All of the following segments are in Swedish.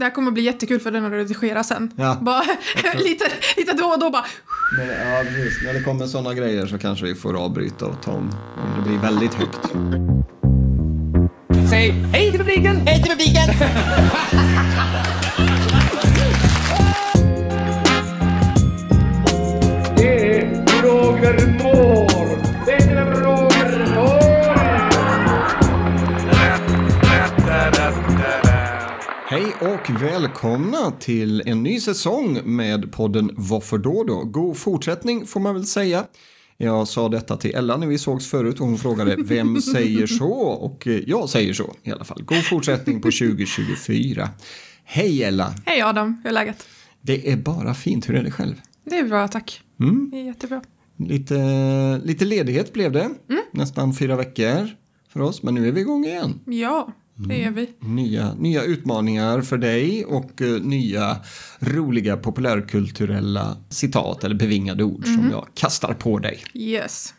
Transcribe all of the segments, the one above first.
Det här kommer bli jättekul för den att redigera sen. Ja. Bara, lite, lite då och då bara... Men, ja, precis. När det kommer sådana grejer så kanske vi får avbryta och ta om, om det blir väldigt högt. Säg hej till publiken! Hej till publiken! Det är Roger Moore. Välkomna till en ny säsong med podden Varför då då? God fortsättning får man väl säga. Jag sa detta till Ella när vi sågs förut och hon frågade vem säger så? Och eh, jag säger så i alla fall. God fortsättning på 2024. Hej Ella! Hej Adam, hur är läget? Det är bara fint. Hur är det själv? Det är bra, tack. Mm. Det är jättebra. Lite, lite ledighet blev det. Nästan fyra veckor för oss. Men nu är vi igång igen. Ja, det är vi. Nya, nya utmaningar för dig och eh, nya roliga populärkulturella citat eller bevingade ord som jag kastar på dig. Yes.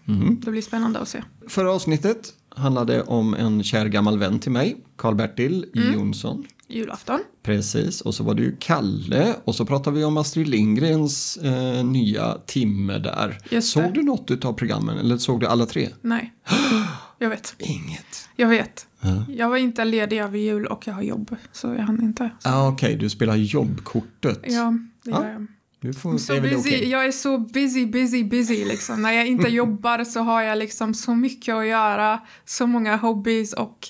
Det blir spännande att se. Förra avsnittet handlade om en kär gammal vän till mig, Karl-Bertil Jonsson. Julafton. Precis, och så var det ju Kalle och så pratade vi om Astrid Lindgrens eh, nya timme där. Just såg det. du något av programmen eller såg du alla tre? Nej. Jag vet. Inget. Jag vet. Jag var inte ledig över jul och jag har jobb. Så jag hann inte. Ah, Okej, du spelar jobbkortet. Ja, det Ja. gör jag. Du får, Så busy, okej. Jag är så busy, busy, busy liksom. När jag inte jobbar så har jag liksom så mycket att göra, så många hobbies och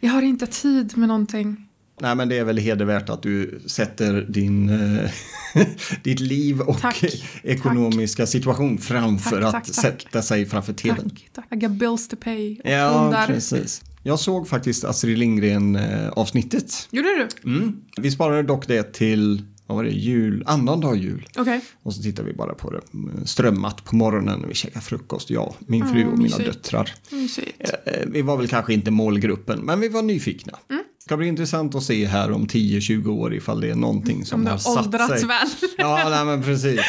jag har inte tid med någonting. Nej, men det är väl hedervärt att du sätter din, eh, ditt liv och Tack. ekonomiska situation framför Tack, att tack, tack. sätta sig framför tvn. Tack, tack. I got bills to pay. och Ja, hundar. precis. Jag såg faktiskt Astrid Lindgren-avsnittet. Gjorde du? Mm. Vi sparade dock det till, vad var det, jul, annan dag jul. Okej. Och så tittade vi bara på det mm, strömmat på morgonen när vi käkade frukost, jag, min fru Ah, och mina mysigt. döttrar. Mysigt. Eh, Vi var väl kanske inte målgruppen, men vi var nyfikna. Mm. Det ska bli intressant att se här om 10-20 år ifall det är någonting som Om det har har satt sig. väl. Ja, nej, men precis.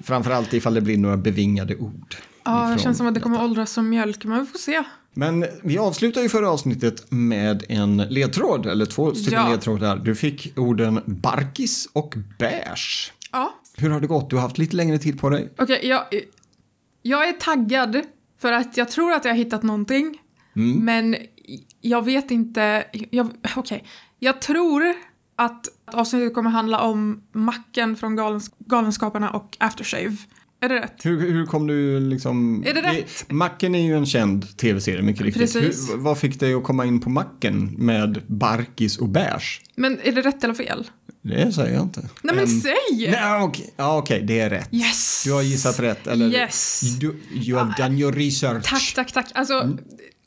Framförallt ifall det blir några bevingade ord. Ja, det känns som att det kommer detta. åldras som mjölk, men vi får se. Men vi avslutar ju förra avsnittet med en ledtråd, eller två stycken Ja. ledtrådar. Du fick orden barkis och beige. Ja, Hur har det gått? Du har haft lite längre tid på dig. okej, jag, jag är taggad för att jag tror att jag har hittat någonting. Men jag vet inte, jag, okej. Jag tror att avsnittet kommer handla om macken från galens, Galenskaparna och Aftershave. Är det rätt? Hur, hur kom du liksom... Är det rätt? Macken är ju en känd tv-serie, mycket riktigt. Precis. Hur, vad fick dig att komma in på Macken med barkis och beige? Men är det rätt eller fel? Det säger jag inte. Nej men Em, säg! Nej, okej, ja, okej, det är rätt. Yes! Du har gissat rätt, eller? Yes! Du, you have done your research. Tack, tack, tack. Alltså, Mm.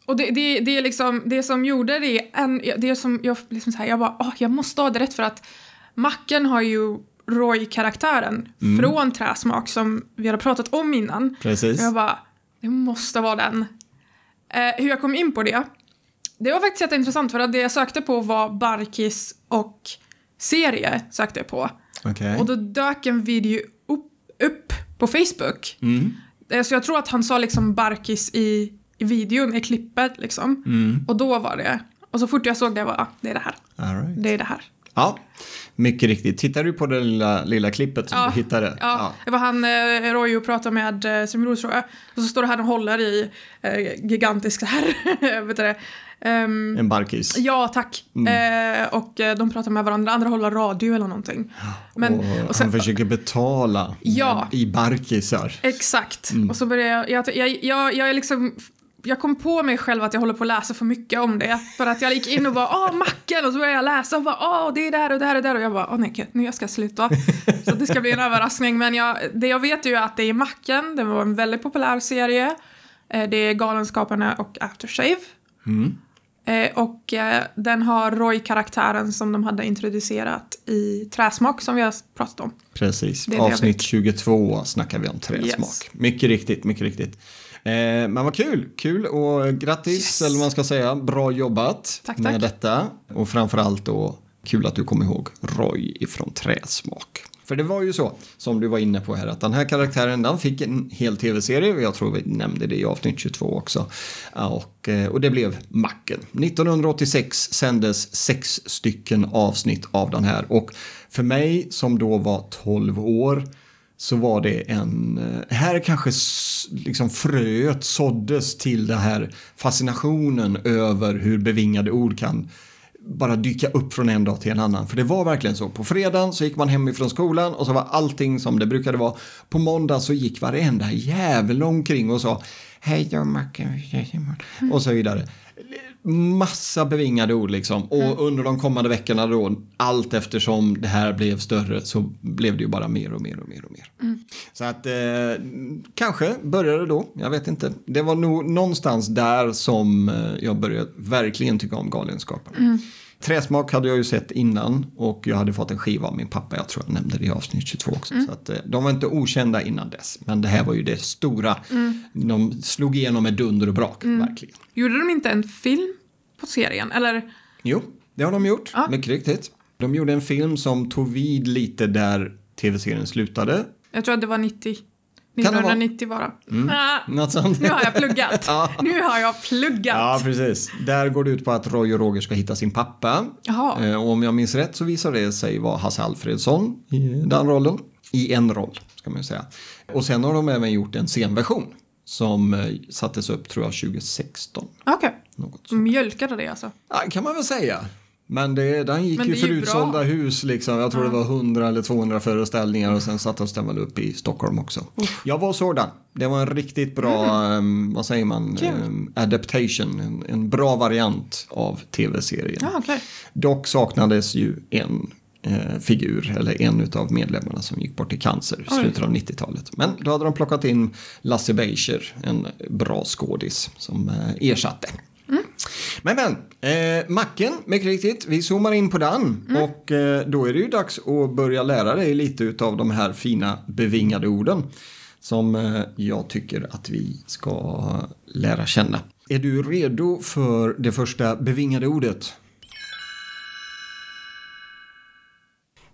och det, det, det är liksom, det som gjorde det, en, det som jag liksom så här, jag bara, åh, jag måste ha det rätt för att Macken har ju Roy-karaktären Mm. från Träsmak som vi hade pratat om innan. Precis. Och jag bara, det måste vara den. Eh, hur jag kom in på det, det var faktiskt jätteintressant för att det jag sökte på var Barkis och serie sökte jag på. Okej. Och då dök en video upp, upp på Facebook. Mm. Eh, Så jag tror att han sa liksom Barkis i, i videon, i klippet liksom. Mm. Och då var det. Och så fort jag såg det var det är det här. All right. Det är det här. Ja, mycket riktigt. Tittar du på det lilla, lilla klippet som Ja, du hittade? Ja, det var han, eh, Roy, och pratade med eh, bror tror jag. Och så står det här och håller i eh, gigantisk så här. vet du det? Ehm, En barkis. ja, tack. Eh, och eh, de pratar med varandra, andra håller radio eller någonting. Men, och, och sen, han försöker betala Ja. i barkisar. Exakt. Mm. Och så började jag, jag, jag, jag, jag är liksom, jag kom på mig själv att jag håller på att läsa för mycket om det. För att jag gick in och bara åh macken och så började jag läsa och bara åh det är där och där och där och jag bara åh nej gud, nu jag ska sluta. så det ska bli en överraskning men jag, det jag vet ju är att det är macken, det var en väldigt populär serie. Eh, Det är Galenskaparna och Aftershave. Mm. Eh, Och eh, den har Roy-karaktären som de hade introducerat i Träsmak som vi har pratat om. Precis. Avsnitt vet. 22 snackar vi om träsmak. Yes. Mycket riktigt, mycket riktigt. Eh, men vad kul, kul och grattis, Yes. eller vad man ska säga. Bra jobbat Tack, med tack. detta. Och framförallt då kul att du kom ihåg Roy ifrån Träsmak. För det var ju så, som du var inne på här, att den här karaktären den fick en hel tv-serie, och jag tror vi nämnde det i avsnitt 22 också. Och, eh, och det blev Macken. 1986 sändes sex stycken avsnitt av den här och för mig som då var 12 år så var det en, eh, här kanske liksom fröet såddes till den här fascinationen över hur bevingade ord kan bara dyka upp från en dag till en annan. För det var verkligen så. På fredagen så gick man hem ifrån skolan och så var allting som det brukade vara. På måndag så gick varenda jävel omkring och sa Hej då Macke, vi ses imorgon." och så vidare. Massa bevingade ord liksom. Och under de kommande veckorna då, allt eftersom det här blev större så blev det ju bara mer och mer och mer och mer. Så att eh, kanske började då, jag vet inte. Det var nog någonstans där som eh, jag började verkligen tycka om Galenskaparna. Träsmak hade jag ju sett innan och jag hade fått en skiva av min pappa. Jag tror jag nämnde det i avsnitt 22 också. Så att, eh, de var inte okända innan dess. Men det här var ju det stora. De slog igenom med dunder och brak, verkligen. Gjorde de inte en film på serien? Eller? Jo, det har de gjort. Ja. Mycket riktigt. De gjorde en film som tog vid lite där tv-serien slutade. Jag tror att det var 90. det vara? 1990 bara. Ah, Något sånt. nu har jag pluggat. Ja. Nu har jag pluggat. Ja, precis. Där går det ut på att Roy och Roger ska hitta sin pappa. Jaha. Eh, Och om jag minns rätt så visar det sig vara Hasse Alfredsson i den rollen. I en roll, ska man ju säga. Och sen har de även gjort en scenversion som eh, sattes upp, tror jag, 2016. Okej. Så. Mjölkade det alltså? Ja, kan man väl säga. Men det, den gick Men ju för utsålda hus liksom. Jag tror det var 100 eller 200 föreställningar och sen sattes den väl upp i Stockholm också. Jag var sådan. Det var en riktigt bra, em, vad säger man, Mm. Kul. em, adaptation. En, en bra variant av tv-serien. Ja, okej. Dock saknades ju en eh, figur, eller en av medlemmarna som gick bort i cancer i slutet av 90-talet. Men då hade de plockat in Lasse Beischer, en bra skådis, som eh, ersatte. Men men, eh, macken, mycket riktigt, vi zoomar in på den och eh, då är det ju dags att börja lära dig lite av de här fina bevingade orden som eh, jag tycker att vi ska lära känna. Är du redo för det första bevingade ordet?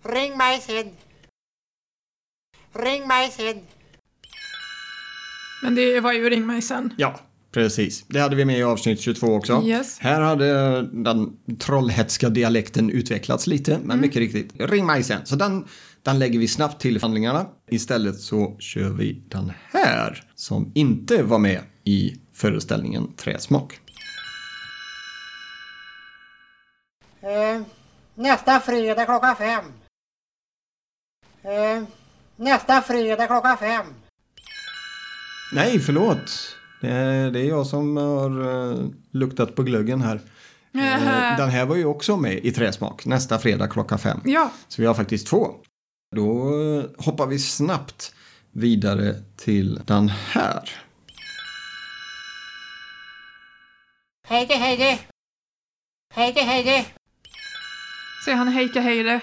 Ring mig sen. Ring mig sen. Men det var ju Ring mig sen. Ja, precis. Det hade vi med i avsnitt 22 också. Yes. Här hade den trollhätska dialekten utvecklats lite, men mycket riktigt. Ring mig sen. Så den, den lägger vi snabbt till handlingarna. Istället så kör vi den här som inte var med i föreställningen Träsmak. Eh, nästa fredag klockan fem. Eh, nästa fredag klockan fem. Nej, förlåt. Det är, det är jag som har uh, luktat på glöggen här. Eh, den här var ju också med i Träsmak nästa fredag klockan fem. Ja. Så vi har faktiskt två. Då eh, hoppar vi snabbt vidare till den här. Hej det, hej det. Säger han hejka hejre?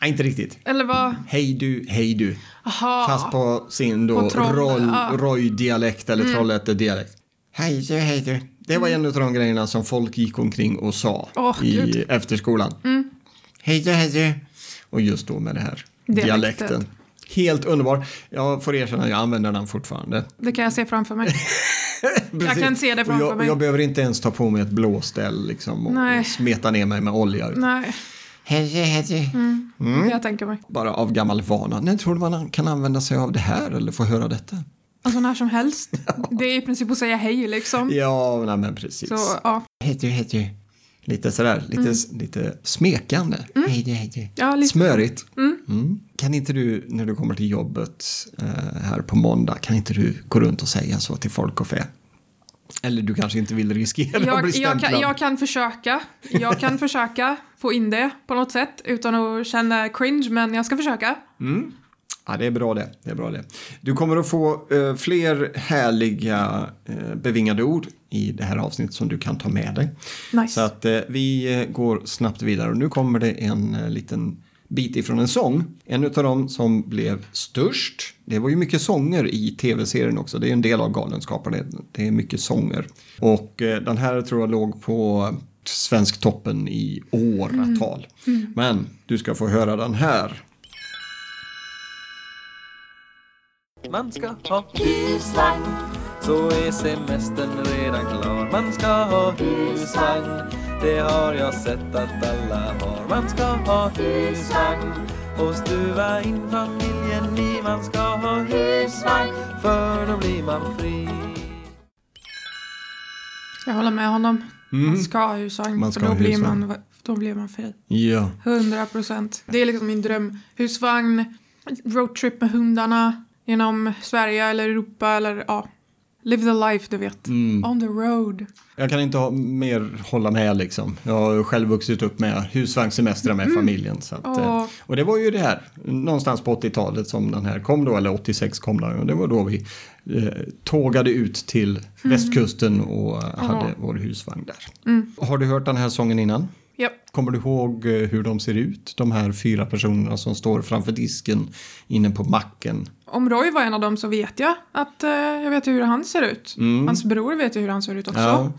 Nej, inte riktigt. Eller vad? Hej du, hej du. Aha. Fast på sin då. Mm. Roy-dialekt eller Trollhätte-dialekt. Hej du, hej du. Det var en av de grejerna som folk gick omkring och sa Åh, i Gud. Mm. efterskolan. Hej du, hej du. Och just då med det här Dialekten. dialekten. Helt underbar. Jag får erkänna att jag använder den fortfarande. Det kan jag se framför mig. Precis. kan se det framför jag, mig. Jag behöver inte ens ta på mig ett blåställ liksom och, och smeta ner mig med olja. Nej, Hej, hej. det jag tänker mig. Bara av gammal vana. När tror du man kan använda sig av det här eller få höra detta? Alltså när som helst. Det är i princip att säga hej liksom. Ja, nej, men precis. Så ja, hej du. Lite sådär, lite, lite smekande. Hej du, hej du. ja lite. Smörigt. Mm. Kan inte du, när du kommer till jobbet eh, här på måndag, kan inte du gå runt och säga så till folk och fä? Eller du kanske inte vill riskera att bli Jag, jag, stämplad? kan, jag kan försöka. Jag kan försöka få in det på något sätt utan att känna cringe, men jag ska försöka. Ja, det är bra det. det, är bra det. Du kommer att få eh, fler härliga eh, bevingade ord i det här avsnittet som du kan ta med dig. Nice. Så att eh, vi eh, går snabbt vidare och nu kommer det en eh, liten bit ifrån en sång. En av dem som blev störst. Det var ju mycket sånger i tv-serien också. Det är en del av Galenskaparna. Det är mycket sånger. Och eh, den här tror jag låg på Svensktoppen i åratal. Men du ska få höra den här. Man ska ha husvagn Så är semestern redan klar Man ska ha husvagn Det har jag sett att alla har Man ska ha husvagn Och stuva in familjen i Man ska ha husvagn För då blir man fri Jag håller med honom. Man ska ha husvagn, Mm. Man för ska då ha blir, husvagn. man, då blir man fri. Ja. 100 procent. Det är liksom min dröm. Husvagn, roadtrip med hundarna genom Sverige eller Europa eller ja. Live the life, du vet. Mm. On the road. Jag kan inte ha, mer hålla med liksom. Jag har själv vuxit upp med husvagnssemestrar med familjen. Så att, eh, och det var ju det här, någonstans på 80-talet som den här kom då, eller 86 kom den. Och det var då vi eh, tågade ut till västkusten och hade vår husvagn där. Har du hört den här sången innan? Japp. Kommer du ihåg eh, hur de ser ut? De här fyra personerna som står framför disken inne på macken. Om Roy var en av dem så vet jag att eh, jag vet hur han ser ut. Hans bror vet ju hur han ser ut också. Mm. Ja.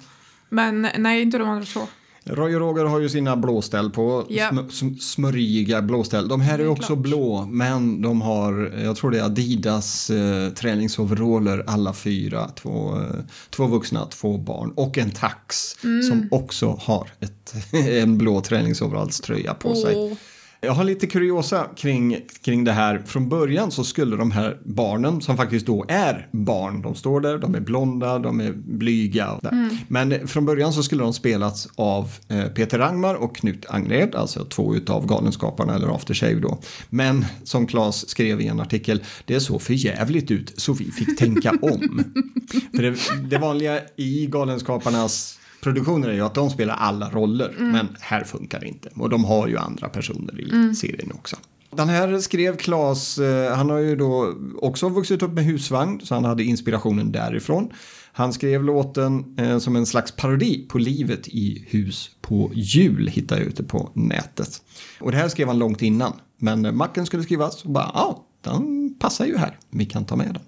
Men nej, inte de andra två. Roy och Roger har ju sina blåställ på, Ja. sm- sm- smörjiga blåställ. De här är är också klart. blå, men de har, jag tror det är Adidas eh, träningsoveraller alla fyra. Två, eh, två vuxna, två barn och en tax Mm. som också har ett, en blå träningsoverallströja på sig. Jag har lite kuriosa kring, kring det här. Från början så skulle de här barnen, som faktiskt då är barn, de står där, de är blonda, de är blyga. Och där. Men från början så skulle de spelats av eh, Peter Rangmar och Knut Angred, alltså två utav Galenskaparna eller After Shave då. Men som Claes skrev i en artikel, det såg för jävligt ut så vi fick tänka om. för det, det vanliga i Galenskaparnas produktioner är ju att de spelar alla roller, men här funkar det inte. Och de har ju andra personer i serien också. Den här skrev Claes, eh, han har ju då också vuxit upp med husvagn, så han hade inspirationen därifrån. Han skrev låten eh, som en slags parodi på livet i hus på jul, hittar jag ute på nätet. Och det här skrev han långt innan, men macken skulle skrivas och bara, ja, den passar ju här, vi kan ta med den.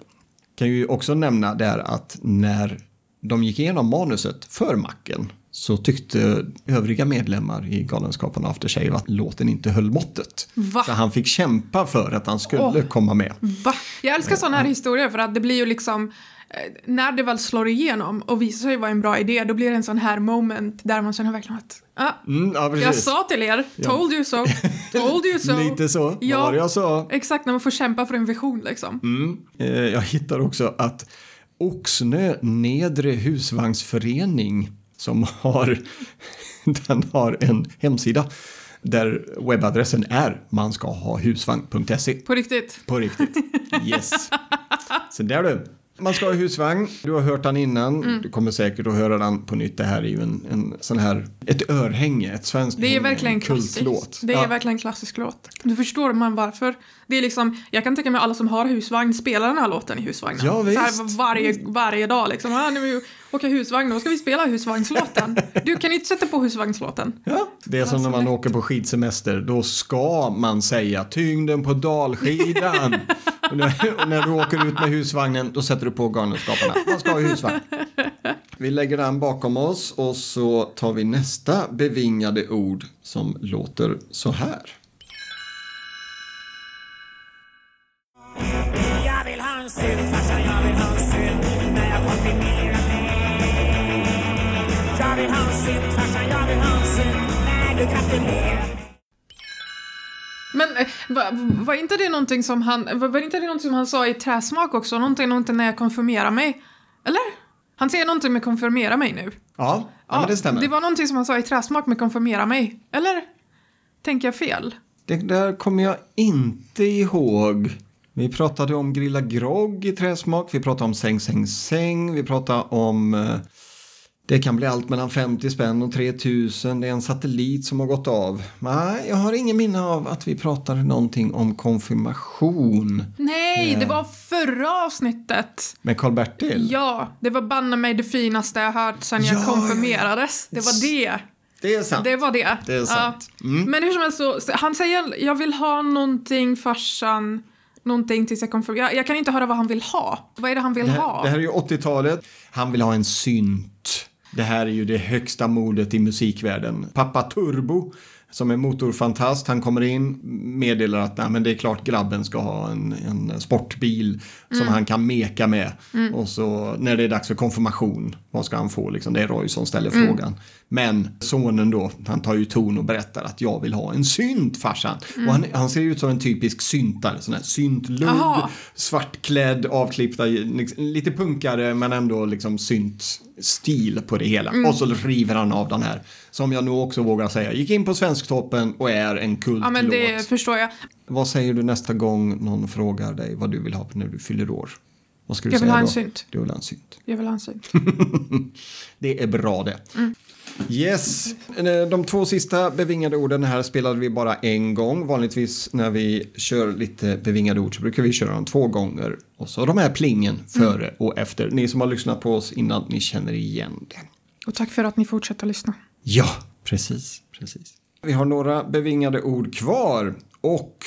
Kan ju också nämna där att när de gick igenom manuset för macken så tyckte övriga medlemmar i Galenskaparna After Shave att låten inte höll måttet. Va? Så han fick kämpa för att han skulle Åh. komma med. Va? Jag älskar sådana här historier för att det blir ju liksom eh, när det väl slår igenom och visar sig vara en bra idé, då blir det en sån här moment där man känner verkligen att ah, Mm, ja, jag sa till er, told you so, told you so. Lite så, Ja. vad var det jag sa? Exakt, när man får kämpa för en vision liksom. Mm. Eh, Jag hittar också att Oxnö Nedre Husvagnsförening som har, den har en hemsida där webbadressen är manskahahusvagn.se. På riktigt. På riktigt. Yes. Så där du. Man ska ha husvagn. Du har hört den innan. Mm. Du kommer säkert att höra den på nytt. Det här är ju en, en sån här, ett örhänge, ett svenskt Det är verkligen en klassiskt. kultlåt. Det är Ja. verkligen en klassisk låt. Du förstår man varför. Det är liksom, jag kan tänka mig alla som har husvagn spelar den här låten i husvagnen. Ja, Så visst. här varje, varje dag liksom. Ah, nu åka husvagn, då ska vi spela husvagnslåten. Du kan inte sätta på husvagnslåten. Ja, det är som när man åker på skidsemester. Då ska man säga tyngden på dalskidan. och, när, och när du åker ut med husvagnen då sätter du på Galenskaparna. Man ska ha husvagn. Vi lägger den bakom oss och så tar vi nästa bevingade ord som låter så här. Jag vill ha en sylt farsan, jag vill ha en sylt när jag konfirmerar mig. Jag vill ha en sylt farsan, jag vill ha en sylt när du gratulerar men eh, var, var inte det någonting som han, var, var inte det någonting som han sa i Träsmak också? Någonting, någonting när jag konfirmerar mig? Eller? Han säger någonting med konfirmera mig nu. Ja, ja, det stämmer. Det var någonting som han sa i Träsmak med konfirmera mig. Eller? Tänker jag fel? Det där kommer jag inte ihåg. Vi pratade om grilla grogg i träsmak, vi pratade om säng, säng, säng, vi pratade om eh, det kan bli allt mellan 50 spänn och 3000, det är en satellit som har gått av. Nej, jag har ingen minne av att vi pratade någonting om konfirmation Nej, det var förra avsnittet. med Karl-Bertil. Ja, det var banne mig det finaste jag hört sen jag Ja, konfirmerades. Det var det. Det är sant. Det var det. Det är sant. Mm. Men hur som helst så, han säger jag vill ha någonting farsan, någonting tills jag konfirmerar. Jag, jag kan inte höra vad han vill ha. Vad är det han vill Det ha? här, det här är ju 80-talet. Han vill ha en synt. Det här är ju det högsta modet i musikvärlden. Pappa Turbo som är motorfantast. Han kommer in, meddelar att Nej, men det är klart grabben ska ha en, en sportbil som han kan meka med. Och så när det är dags för konfirmation, vad ska han få? Liksom, det är Roy som ställer frågan. Men sonen då, han tar ju ton och berättar att jag vill ha en synt farsan. Och han, han ser ut som en typisk syntare, sån här syntlugg, Jaha. svartklädd, avklippta, liksom, lite punkare men ändå liksom synt-stil på det hela. Mm. Och så river han av den här, som jag nog också vågar säga, gick in på Svensktoppen och är en kultlåt. Ja, men det förstår jag. Vad säger du nästa gång någon frågar dig vad du vill ha när du fyller år? Vad ska du Jag vill säga ha en då? synt. Du vill ha en synt. Jag vill ha en synt. Det är bra det. Mm. Yes, Eh, de två sista bevingade orden här spelade vi bara en gång. Vanligtvis när vi kör lite bevingade ord så brukar vi köra dem två gånger. Och så de här plingen före och efter. Ni som har lyssnat på oss innan, ni känner igen det. Och tack för att ni fortsätter lyssna. Ja, precis, precis. Vi har några bevingade ord kvar och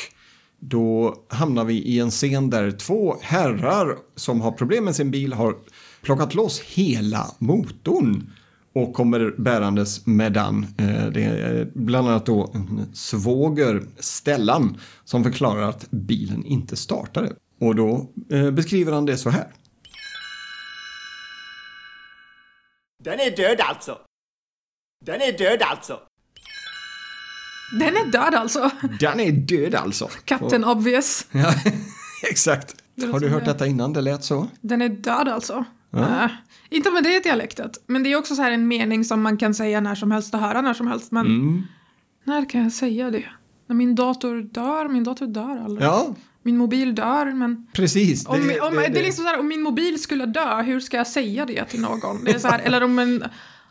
då hamnar vi i en scen där två herrar som har problem med sin bil har plockat loss hela motorn och kommer bärandes med den. Eh, Det är bland annat då en svåger, Stellan, som förklarar att bilen inte startade. Och då eh, beskriver han det så här. Den är död alltså. Den är död alltså. Den är död alltså. Den är död alltså. Captain obvious. Ja, exakt. Har du hört det. detta innan? Det lät så? Den är död alltså. Äh, inte med det dialektet. Men det är också så här en mening som man kan säga när som helst och höra när som helst. Men Mm. när kan jag säga det? När min dator dör? Min dator dör aldrig. Ja, Min mobil dör, men precis. om, om, det, är liksom så här, om min mobil skulle dö, hur ska jag säga det till någon? Det är så här, eller om en...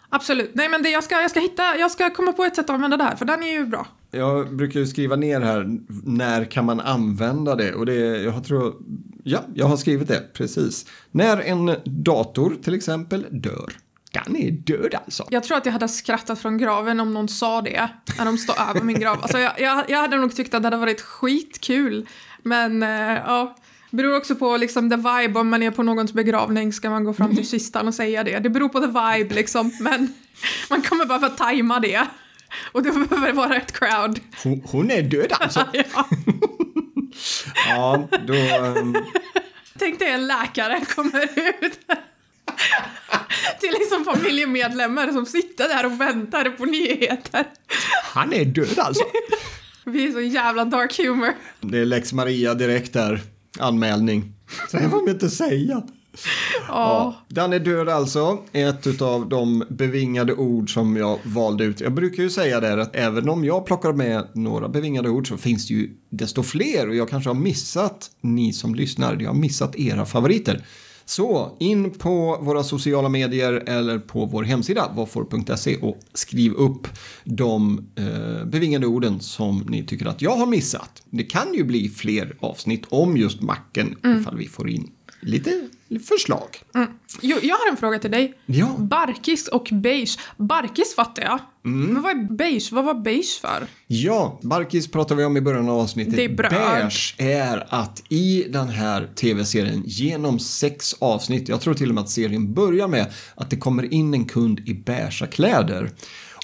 Absolut. Nej, men det, jag, ska, jag ska hitta, jag ska komma på ett sätt att använda det här, för den är ju bra. Jag brukar ju skriva ner här, när kan man använda det? Och det, jag tror, ja, jag har skrivit det, precis. När en dator till exempel dör. Den är död alltså. Jag tror att jag hade skrattat från graven om någon sa det när de står över min grav. Alltså jag, jag, jag hade nog tyckt att det hade varit skitkul. Men eh, ja, beror också på liksom the vibe. Om man är på någons begravning ska man gå fram till kistan och säga det. Det beror på the vibe liksom. Men man kommer bara för att tajma det. Och då behöver det vara ett crowd. Hon, hon är död alltså. Ja. Ja, då... ehm, Tänk dig en läkare kommer ut. till liksom familjemedlemmar som sitter där och väntar på nyheter. han är död alltså. Vi är så jävla dark humor. Det är Lex Maria direkt där. Anmälning. Så det får man inte säga. Ja, den är död alltså. Ett av de bevingade ord som jag valde ut. Jag brukar ju säga där att även om jag plockar med några bevingade ord så finns det ju desto fler och jag kanske har missat, ni som lyssnar, jag har missat era favoriter. Så in på våra sociala medier eller på vår hemsida våffor.se och skriv upp de eh, bevingade orden som ni tycker att jag har missat. Det kan ju bli fler avsnitt om just macken ifall vi får in lite förslag. Jo, jag har en fråga till dig. Ja. Barkis och beige. Barkis fattar jag. Mm. Men vad är beige? Vad var beige för? Ja, Barkis pratade vi om i början av avsnittet. Det är bröd. Beige är att i den här tv-serien genom sex avsnitt, jag tror till och med att serien börjar med att det kommer in en kund i beiga kläder.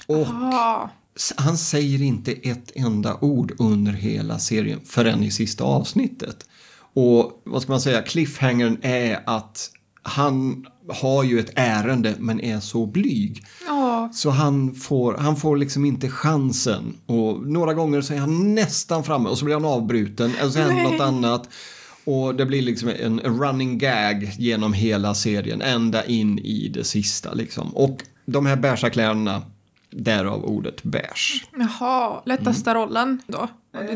Och Ah, s- han säger inte ett enda ord under hela serien förrän i sista avsnittet. Och vad ska man säga, cliffhangern är att han har ju ett ärende men är så blyg. ja. Så han får, han får liksom inte chansen. Och några gånger så är han nästan framme och så blir han avbruten eller så händer något annat. Och det blir liksom en running gag genom hela serien ända in i det sista liksom. Och de här beiga kläderna, därav ordet beige. Jaha, lättaste rollen då.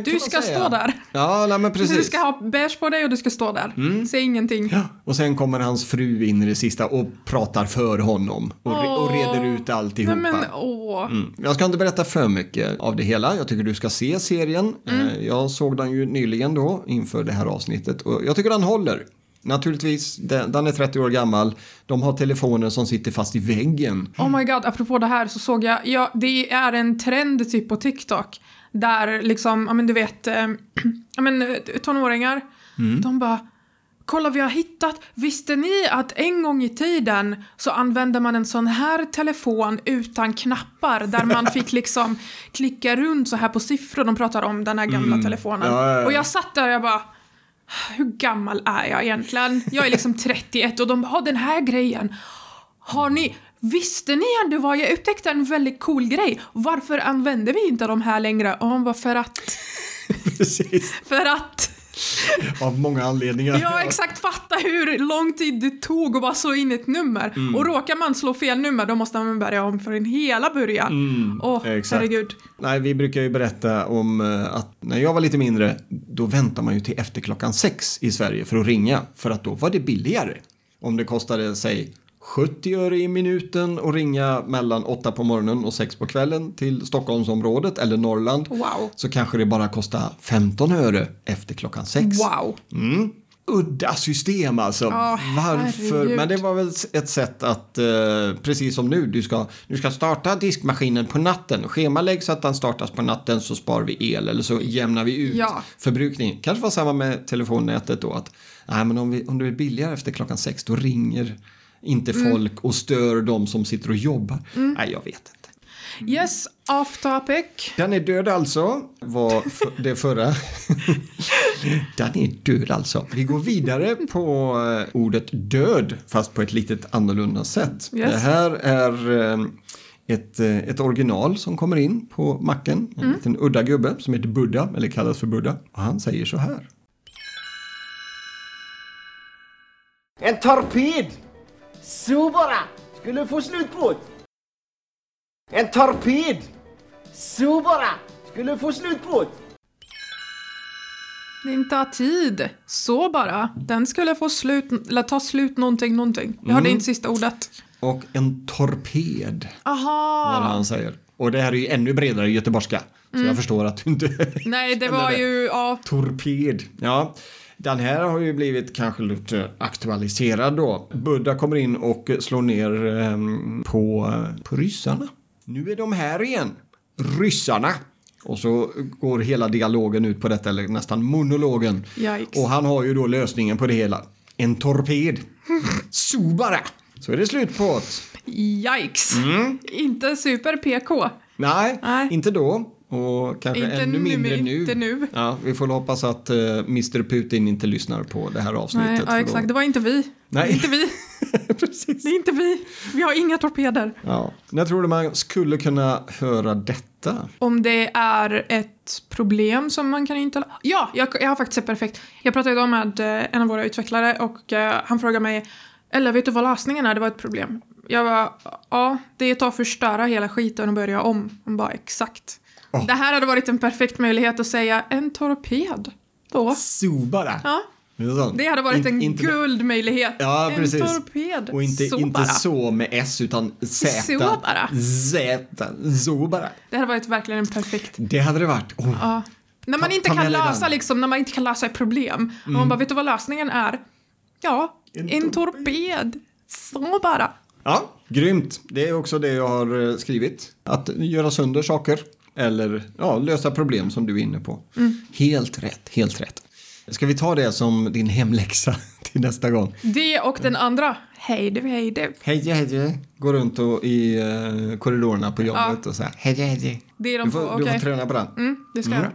Du ska stå där. Ja, nej, men precis. Mm. Du ska ha beige på dig och du ska stå där. Säg ingenting. Ja, och sen kommer hans fru in i det sista och pratar för honom och, re- och reder ut alltihopa. Nej men åh. Mm. Jag ska inte berätta för mycket av det hela. Jag tycker du ska se serien. Eh, Jag såg den ju nyligen då inför det här avsnittet och jag tycker den håller. Naturligtvis, den, den är 30 år gammal. De har telefoner som sitter fast i väggen. Oh my god, apropå det här så såg jag, ja, det är en trend typ på TikTok där liksom, ja men du vet, eh, ja men eh, tonåringar, Mm. de bara kolla vi har hittat, visste ni att en gång i tiden så använde man en sån här telefon utan knappar där man fick liksom klicka runt så här på siffror, de pratar om den här gamla telefonen. Mm. Ja, ja, ja. Och jag satt där och jag bara hur gammal är jag egentligen? Jag är liksom 31 och de "Ah, den här grejen. Har ni, visste ni ändå vad? Jag upptäckte en väldigt cool grej. Varför använder vi inte de här längre? Och hon bara, för att, Precis. för att. Av många anledningar. Ja, exakt. Fatta hur lång tid det tog att bara slå in ett nummer. Mm. Och råkar man slå fel nummer, då måste man börja om från hela början. Åh, Mm, exakt. herregud. Nej, vi brukar ju berätta om eh, att när jag var lite mindre, då väntar man ju till efter klockan sex i Sverige för att ringa. För att då var det billigare. Om det kostade, säg 70 öre i minuten att ringa mellan 8 på morgonen och 6 på kvällen till Stockholmsområdet eller Norrland. Wow. Så kanske det bara kostar 15 öre efter klockan 6. Wow. Mm. Udda system alltså. Ja, Varför? herregud. Men det var väl ett sätt att, eh, precis som nu, du ska, du ska starta diskmaskinen på natten. Schemalägg så att den startas på natten så sparar vi el eller så jämnar vi ut Ja. förbrukningen. Kanske var samma med telefonnätet då att nej, men om, vi, om det är billigare efter klockan sex då ringer inte Mm. folk och stör de som sitter och jobbar. Nej, jag vet inte. Yes, off topic. Den är död alltså, var det förra. Den är död alltså. Vi går vidare på eh, ordet död, fast på ett litet annorlunda sätt. Yes. Det här är eh, ett, eh, ett original som kommer in på macken. En liten udda gubbe som heter Buddha, eller kallas för Buddha. Och han säger så här. En torped! Så bara! Skulle få slut på det. En torped! Så bara! Skulle få slut på det. Det tar tid. Så bara. Den skulle få slut, eller ta slut någonting, någonting. Jag hörde inte sista ordet. Och en torped, vad Aha! han säger. Och det här är ju ännu bredare göteborgska. Så jag förstår att du inte Nej, det var ju, ja. Torped. Ja, den här har ju blivit kanske lite aktualiserad då. Buddha kommer in och slår ner ehm, på, på ryssarna. Nu är de här igen. Ryssarna. Och så går hela dialogen ut på detta, eller nästan monologen. Yikes. Och han har ju då lösningen på det hela. En torped. Så bara. Så är det slut på det. Yikes! Mm. Inte super PK. Nej, Nej. inte då. Och kanske Inte ännu nu, mindre nu. inte nu. Ja, vi får hoppas att uh, Mr Putin inte lyssnar på det här avsnittet. Nej, ja, då- exakt. Det var inte vi. Nej. Inte vi. Precis. Det är inte vi. Vi har inga torpeder. Ja. När tror du man skulle kunna höra detta? Om det är ett problem som man kan inte... Ja, jag, jag har faktiskt ett perfekt. Jag pratade idag med eh, en av våra utvecklare och eh, han frågade mig eller vet du vad lösningen är? Det var ett problem. Jag var ja, det är att förstöra hela skiten och börja om. Hon bara, exakt. Åh. Det här hade varit en perfekt möjlighet att säga en torped. Då. Så bara. Ja, Det, hade varit en inte, guldmöjlighet. Ja, en precis. torped. Och inte så inte så med S utan Z. Så bara. Z. Så bara. Det hade varit verkligen en perfekt Det hade det varit. Oh. Ja. När man Ta- inte ta kan lösa liksom, när man inte kan lösa ett problem. Och man bara, vet du vad lösningen är? Ja, en, En torped. Så bara. Ja, grymt. Det är också det jag har eh, skrivit. Att göra sönder saker eller ja, lösa problem som du är inne på. Mm. Helt rätt, helt rätt. Ska vi ta det som din hemläxa till nästa gång? Det och den andra. Hej du, hej du. Hej, hej, Gå runt och i eh, korridorerna på jobbet och säga hej, hej. Det är de Du får, du okej. får träna på den. Mm, det ska jag göra.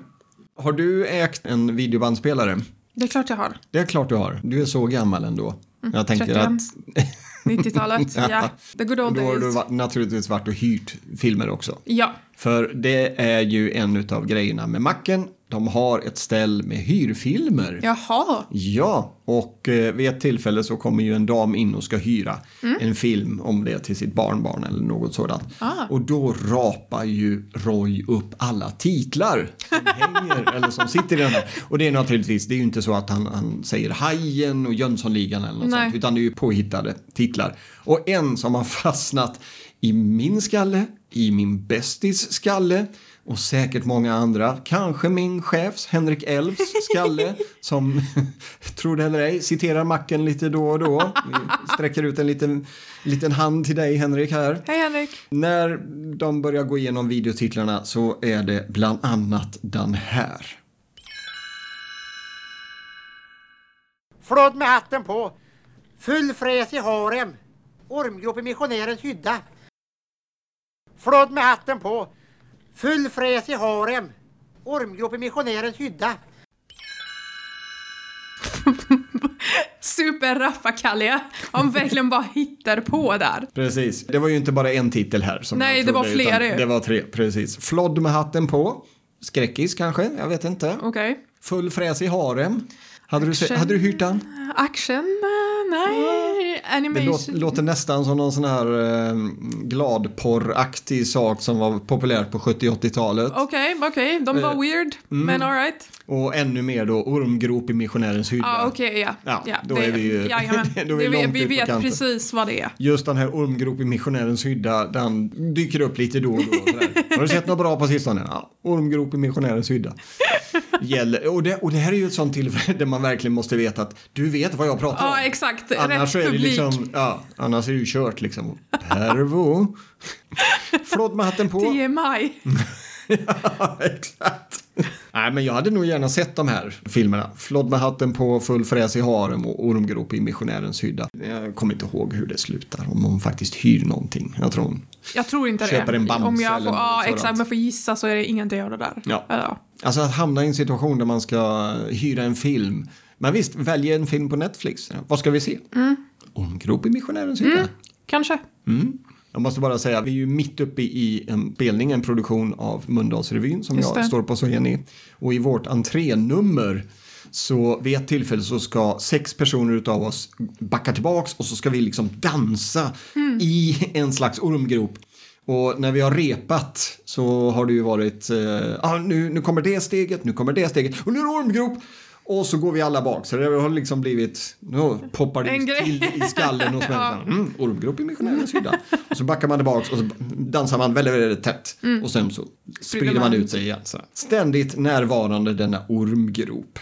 Har du ägt en videobandspelare? Det är klart jag har. Det är klart du har. Du är så gammal ändå. Jag tänker 31. att 90-talet, ja. The good old då har du days. naturligtvis varit och hyrt filmer också. Ja. För det är ju en av grejerna med macken. De har ett ställ med hyrfilmer. Jaha. Ja, och eh, vid ett tillfälle så kommer ju en dam in och ska hyra Mm. en film om det till sitt barnbarn eller något sådant. Ah. Och då rapar ju Roy upp alla titlar som hänger eller som sitter i den här. Och det är naturligtvis, det är ju inte så att han, han säger Hajen och Jönssonligan eller något Nej. sånt, utan det är ju påhittade titlar. Och en som har fastnat i min skalle, i min bästis skalle och säkert många andra. Kanske min chefs, Henrik Elfs skalle, som, tror det eller ej, citerar macken lite då och då. Vi sträcker ut en liten, liten hand till dig, Henrik, här. Hej Henrik. När de börjar gå igenom videotitlarna så är det bland annat den här. Flådd med hatten på. Full fräs i harem. Ormgrop i missionärens hydda. Flådd med hatten på. Full fräs i harem. Ormgrop i missionärens hydda. Superrappakalja. Han verkligen bara hittar på där. Precis. Det var ju inte bara en titel här. Som Nej, jag det var trodde, flera ju. Det var tre, precis. Flodd med hatten på. Skräckis kanske, jag vet inte. Okej. Full fräs i harem. Hade du, hade du hyrt den? Action? eh, Nej. Det Animation? låter, låter nästan som någon sån här eh, gladporraktig sak som var populärt på 70-80-talet. Okej, okej. De var Eh, weird, mm. men alright. Och ännu mer då ormgrop i missionärens hydda. Ja, okej, ja. Ja, då är vi ju- jajamän. då är vi Det- långt vi på vet kanten. precis vad det är. Just den här ormgrop i missionärens hydda, den dyker upp lite då och då. Har du sett något bra på sistone? Ja, ormgrop i missionärens hydda. Gäller, och, det, och det här är ju ett sånt tillfälle där man verkligen måste veta att du vet vad jag pratar om. Ja, exakt. Annars Rätt är det publik. Liksom, ja, annars är det ju kört liksom. Pervo. Flådd med hatten på. TMI. Ja, exakt. Nej, men jag hade nog gärna sett de här filmerna. Flodd med hatten på, full fräs i harem och ormgrop i missionärens hydda. Jag kommer inte ihåg hur det slutar, om hon faktiskt hyr någonting. Jag tror hon... Jag tror inte Köper det. en Bamse Om jag får, ja, sådant. exakt. Om jag får gissa så är det ingenting av det där. Ja. ja. Alltså att hamna i en situation där man ska hyra en film. Men visst, välja en film på Netflix. Vad ska vi se? Mm. Ormgrop i missionärens hydda. Kanske. Jag måste bara säga, vi är ju mitt uppe i en spelning, en produktion av Mölndalsrevyn som jag står på så är Och i vårt entrénummer så vid ett tillfälle så ska sex personer utav oss backa tillbaks och så ska vi liksom dansa Hmm. i en slags ormgrop. Och när vi har repat så har det ju varit, eh, ah, nu, nu kommer det steget, nu kommer det steget och nu är det ormgrop. Och så går vi alla bak, så det har liksom blivit, nu poppar det till i skallen hos Ja. Mm, ormgrop i missionärens hydda. Och så backar man tillbaks och så dansar man väldigt, väldigt tätt. Mm. Och sen så sprider man man ut sig igen. Så. Ständigt närvarande denna ormgrop.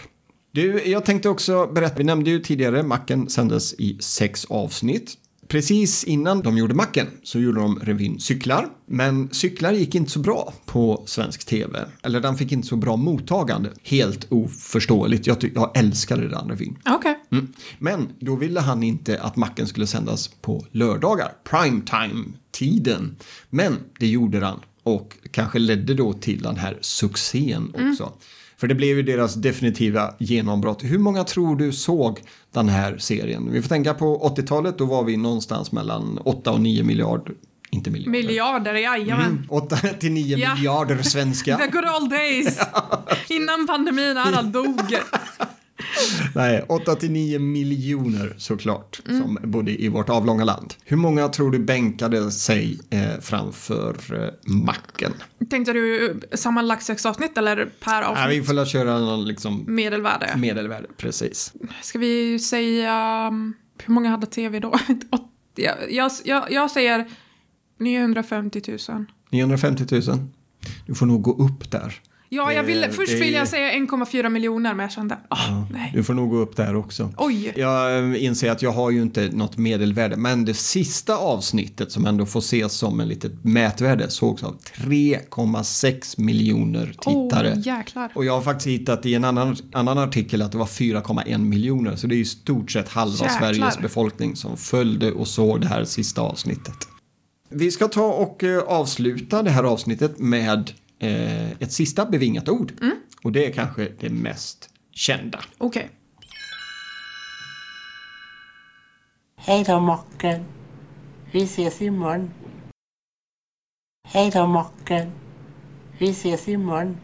Du, jag tänkte också berätta, vi nämnde ju tidigare, Macken sändes i sex avsnitt. Precis innan de gjorde Macken så gjorde de revyn Cyklar. Men Cyklar gick inte så bra på svensk tv. Eller den fick inte så bra mottagande. Helt oförståeligt. Jag, jag älskade den revyn. Okej. Mm. Men då ville han inte att Macken skulle sändas på lördagar, primetime-tiden. Men det gjorde han och kanske ledde då till den här succén också. För det blev ju deras definitiva genombrott. Hur många tror du såg den här serien? Vi får tänka på 80-talet, då var vi någonstans mellan 8 och 9 miljarder. Inte miljarder. Miljarder, jajamän. Mm, 8 till 9 Ja. miljarder svenska. The good old days. Innan pandemin alla dog. Nej, 8 till 9 miljoner såklart Mm. som bodde i vårt avlånga land. Hur många tror du bänkade sig eh, framför eh, macken? Tänkte du sammanlagt sex avsnitt eller per Nej, avsnitt? vi får väl köra någon liksom Medelvärde. medelvärde, precis. Ska vi säga... um, Hur många hade tv då? Åt- jag, jag, jag, jag säger 950 000. 950 000. Du får nog gå upp där. Ja, jag ville, Det- först det- ville jag säga 1,4 miljoner men jag kände, ah, nej. Du får nog gå upp där också. Oj. Jag eh, inser att jag har ju inte något medelvärde, men det sista avsnittet som ändå får ses som en litet mätvärde sågs av 3,6 miljoner tittare. Åh, jäklar. Och jag har faktiskt hittat i en annan, annan artikel att det var 4,1 miljoner. Så det är i stort sett halva Jäklar. Sveriges befolkning som följde och såg det här sista avsnittet. Vi ska ta och eh, avsluta det här avsnittet med eh, ett sista bevingat ord. Mm. Och det är kanske det mest kända. Okej. Hej då Mocken. Vi ses imorgon. Hej då Mocken. Vi ses imorgon.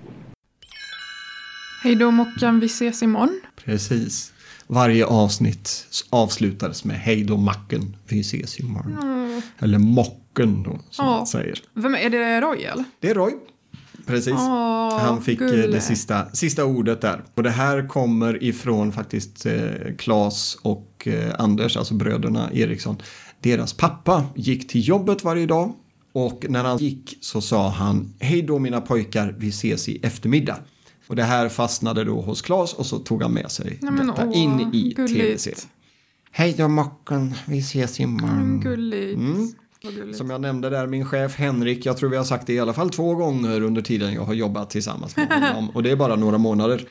Hej då Mockan, vi ses imorgon. Precis. Varje avsnitt avslutades med hej då macken, vi ses imorgon. Eller mocken då, som Ja. man säger. Vem är det Roy eller? Det är Roy. Precis. Åh, Han fick eh, gulle. det sista, sista ordet där. Och det här kommer ifrån faktiskt eh, Klas och eh, Anders, alltså bröderna Eriksson. Deras pappa gick till jobbet varje dag och när han gick så sa han hej då mina pojkar, vi ses i eftermiddag. Och det här fastnade då hos Klas och så tog han med sig Nej, men detta åh, in i gulligt. tv-serien. Hej då Mocken, vi ses imorgon. Mm, gulligt. Mm. Som jag nämnde där, min chef Henrik, jag tror vi har sagt det i alla fall två gånger under tiden jag har jobbat tillsammans med honom. Och det är bara några månader.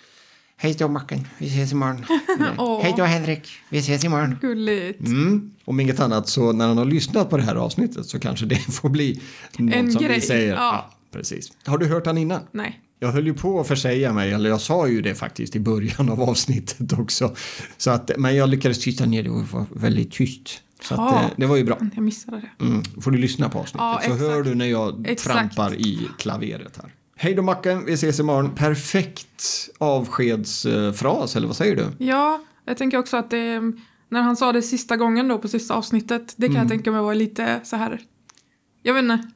Hej då Macken, vi ses imorgon. Åh. Hej då Henrik, vi ses imorgon. Gulligt. Mm. Om inget annat så när han har lyssnat på det här avsnittet så kanske det får bli något En som vi grej, säger. ja. precis. Har du hört han innan? Nej. Jag höll ju på att försäga mig, eller jag sa ju det faktiskt i början av avsnittet också. Så att, men jag lyckades tysta ner det och var väldigt tyst. Så att, Ja. eh, det var ju bra. Jag missade det. Mm. Får du lyssna på avsnittet Ja, så hör du när jag Exakt. trampar i klaveret här. Hej då Macken, vi ses imorgon. Perfekt avskedsfras, eller vad säger du? Ja, jag tänker också att det, när han sa det sista gången då på sista avsnittet, det kan Mm. jag tänka mig var lite så här, jag vet inte.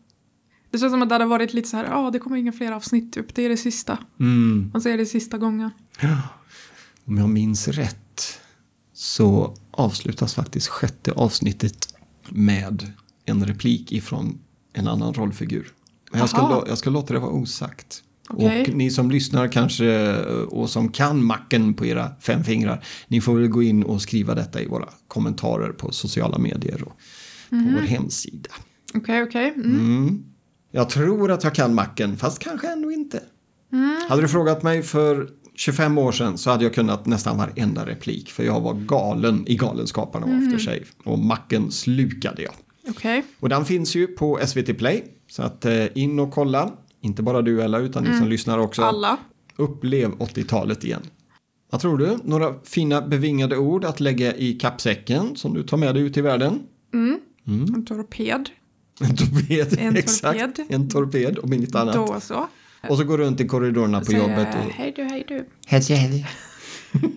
Det känns som att det hade varit lite så här, ja det kommer inga fler avsnitt typ, det är det sista. Mm. Han säger det sista gången. Om jag minns rätt så avslutas faktiskt sjätte avsnittet med en replik ifrån en annan rollfigur. Men jag ska, Jaha. lå- jag ska låta det vara osagt. Okej. Och ni som lyssnar kanske och som kan macken på era fem fingrar, ni får väl gå in och skriva detta i våra kommentarer på sociala medier och på Mhm. vår hemsida. Okej, okej. Mm. Mm. Jag tror att jag kan macken, fast kanske ändå inte. Mm. Hade du frågat mig för 25 år sedan så hade jag kunnat nästan varenda replik för jag var galen i Galenskaparna och Mhm. Aftershave. Och macken slukade jag. Okej. Och den finns ju på SVT Play. Så att eh, in och kolla. Inte bara du Ella utan ni som lyssnar också. Mm. Alla. Upplev 80-talet igen. Vad tror du? Några fina bevingade ord att lägga i kappsäcken som du tar med dig ut i världen? En torped. En torped, En exakt. torped. En torped om inget annat. Då så. Och så går runt i korridorerna på jobbet. Och... Hej du, hej du. Hej, hej.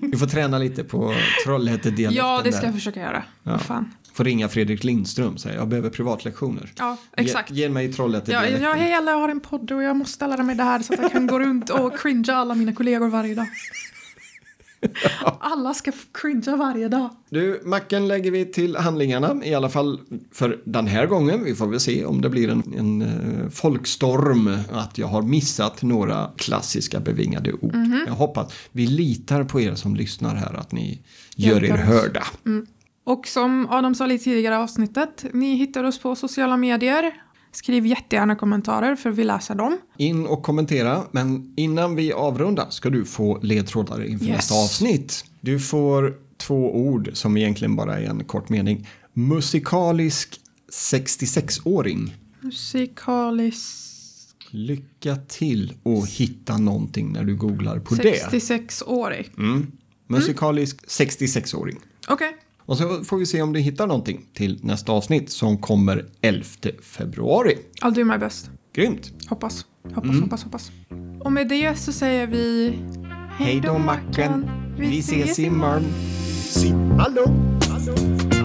Vi får träna lite på Trollhätte-dialekten Ja, det ska där. jag försöka göra. Ja. Fan. Får ringa Fredrik Lindström och säga jag behöver privatlektioner. Ja, exakt. Ge, ge mig Ja, Trollhätte-dialekten. ja, hej alla, jag har en podd och jag måste lära mig det här så att jag kan gå runt och cringea alla mina kollegor varje dag. Alla ska cringea varje dag. Du, macken lägger vi till handlingarna, i alla fall för den här gången. Vi får väl se om det blir en, en eh, folkstorm, att jag har missat några klassiska bevingade ord. Mhm. Jag hoppas, vi litar på er som lyssnar här, att ni gör er hörda. Och som Adam sa lite tidigare i avsnittet, ni hittar oss på sociala medier. Skriv jättegärna kommentarer för vi läser dem. In och kommentera, men innan vi avrundar ska du få ledtrådar inför Yes. nästa avsnitt. Du får två ord som egentligen bara är en kort mening. Musikalisk 66-åring. Musikalisk Lycka till och hitta någonting när du googlar på det. 66-årig. Mm. Musikalisk 66-åring. Okej. Och så får vi se om du hittar någonting till nästa avsnitt som kommer 11 februari. I'll do my best. Grymt! Hoppas. Hoppas, hoppas, hoppas. Och med det så säger vi... Hej då macken! Vi ses imorgon! Simma lugnt.